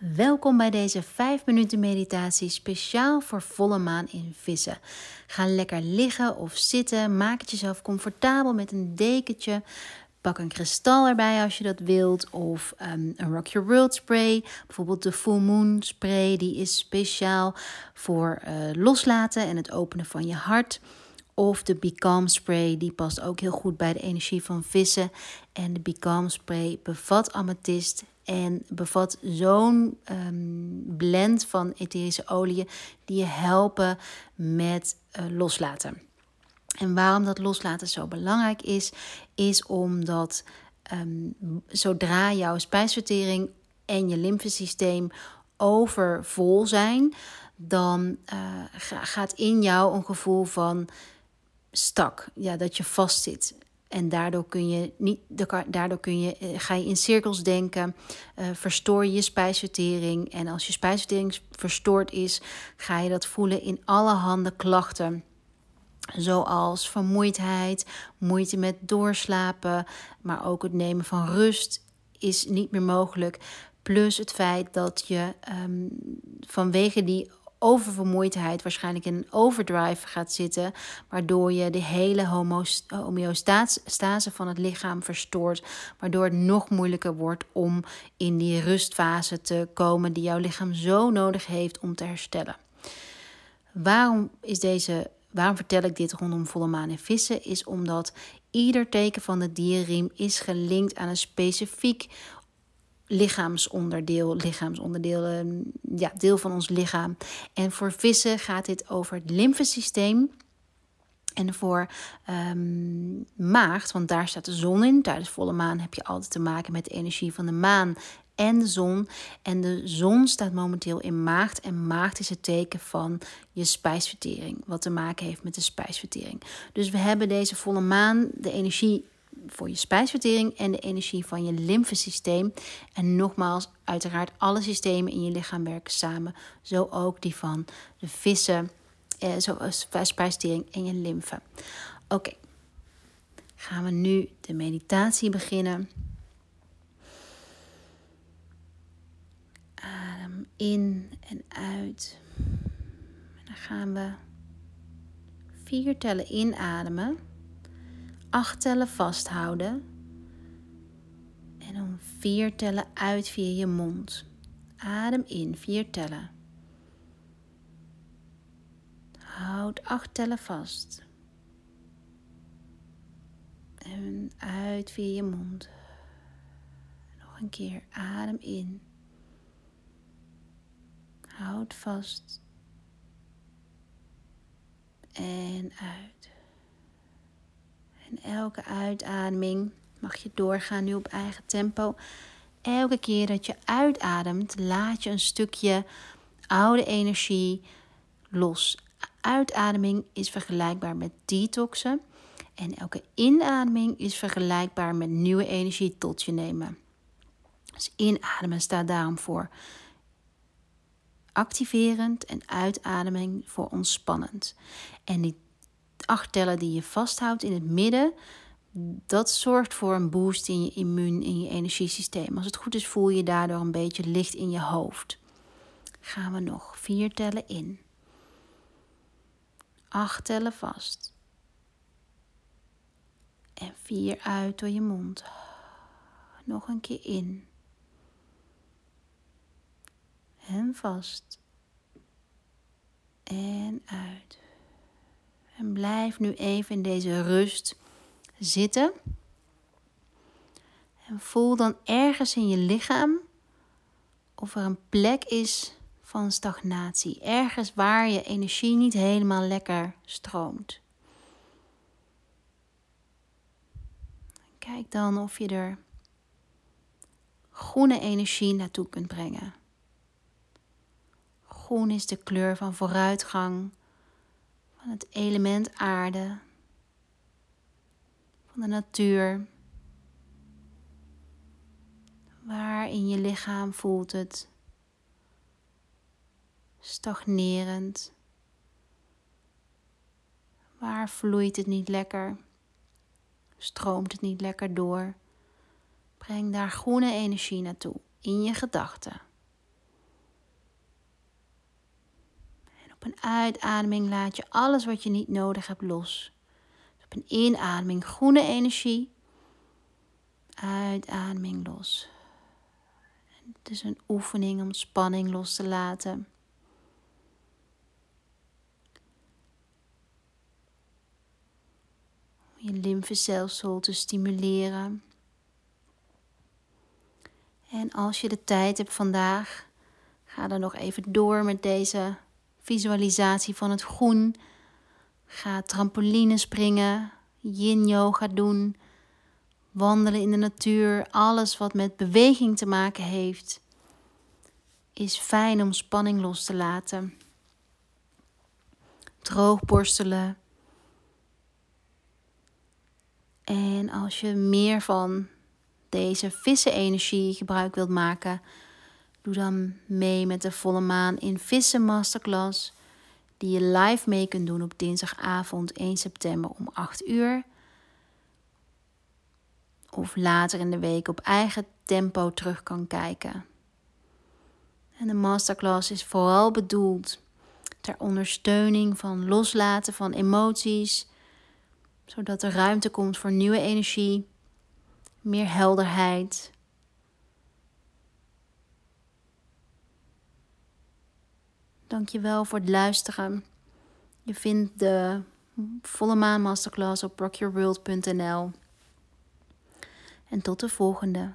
Welkom bij deze 5 minuten meditatie speciaal voor volle maan in vissen. Ga lekker liggen of zitten. Maak het jezelf comfortabel met een dekentje. Pak een kristal erbij als je dat wilt. Of um, een Rock Your World spray. Bijvoorbeeld de Full Moon spray. Die is speciaal voor uh, loslaten en het openen van je hart. Of de Become Spray, die past ook heel goed bij de energie van vissen. En de Become Spray bevat amethyst en bevat zo'n um, blend van etherische oliën die je helpen met uh, loslaten. En waarom dat loslaten zo belangrijk is, is omdat um, zodra jouw spijsvertering en je lymfesysteem overvol zijn, dan uh, gaat in jou een gevoel van stak. Ja, dat je vastzit. En daardoor kun je, niet, daardoor kun je, eh, ga je in cirkels denken, uh, verstoor je je spijsvertering. En als je spijsvertering verstoord is, ga je dat voelen in allerhande klachten. Zoals vermoeidheid, moeite met doorslapen, maar ook het nemen van rust is niet meer mogelijk. Plus het feit dat je um, vanwege die oververmoeidheid waarschijnlijk in een overdrive gaat zitten, waardoor je de hele homeostase van het lichaam verstoort, waardoor het nog moeilijker wordt om in die rustfase te komen die jouw lichaam zo nodig heeft om te herstellen. Waarom is deze Waarom vertel ik dit rondom volle maan en vissen? Is omdat ieder teken van de dierriem is gelinkt aan een specifiek lichaamsonderdeel, lichaamsonderdeel, ehm, ja, deel van ons lichaam. En voor vissen gaat dit over het lymfesysteem. En voor um, maagd, want daar staat de zon in. Tijdens volle maan heb je altijd te maken met de energie van de maan en de zon. En de zon staat momenteel in maagd. En maagd is het teken van je spijsvertering. Wat te maken heeft met de spijsvertering. Dus we hebben deze volle maan, de energie voor je spijsvertering en de energie van je lymfesysteem. En nogmaals, uiteraard alle systemen in je lichaam werken samen. Zo ook die van de vissen, eh, zoals spijsvertering en je lymfe. Oké, gaan we nu de meditatie beginnen. Adem in en uit. En dan gaan we vier tellen inademen acht tellen vasthouden. En dan vier tellen uit via je mond. Adem in, vier tellen. Houd acht tellen vast. En uit via je mond. Nog een keer, adem in. Houd vast. En uit. En elke uitademing mag je doorgaan nu op eigen tempo. Elke keer dat je uitademt, laat je een stukje oude energie los. Uitademing is vergelijkbaar met detoxen. En elke inademing is vergelijkbaar met nieuwe energie tot je nemen. Dus inademen staat daarom voor activerend en uitademing voor ontspannend. En die acht tellen die je vasthoudt in het midden, dat zorgt voor een boost in je immuun, in je energiesysteem. Als het goed is, voel je daardoor een beetje licht in je hoofd. Gaan we nog vier tellen in. Acht tellen vast. En vier uit door je mond. Nog een keer in. En vast. En uit. En blijf nu even in deze rust zitten. En voel dan ergens in je lichaam of er een plek is van stagnatie. Ergens waar je energie niet helemaal lekker stroomt. Kijk dan of je er groene energie naartoe kunt brengen. Groen is de kleur van vooruitgang, van het element aarde, van de natuur. Waar in je lichaam voelt het stagnerend? Waar vloeit het niet lekker? Stroomt het niet lekker door? Breng daar groene energie naartoe in je gedachten. Op een uitademing laat je alles wat je niet nodig hebt los. Op een inademing groene energie. Uitademing los. Het is een oefening om spanning los te laten. je lymfestelsel te stimuleren. En als je de tijd hebt vandaag, ga dan nog even door met deze visualisatie van het groen. Ga trampoline springen, yin yoga doen, wandelen in de natuur, alles wat met beweging te maken heeft, is fijn om spanning los te laten. Droogborstelen. En als je meer van deze vissen-energie gebruik wilt maken, doe dan mee met de volle maan in Vissen Masterclass, die je live mee kunt doen op dinsdagavond 1 september om 8 uur. Of later in de week op eigen tempo terug kan kijken. En de masterclass is vooral bedoeld ter ondersteuning van loslaten van emoties, zodat er ruimte komt voor nieuwe energie, meer helderheid. Dankjewel voor het luisteren. Je vindt de volle maan masterclass op rockyourworld.nl. En tot de volgende.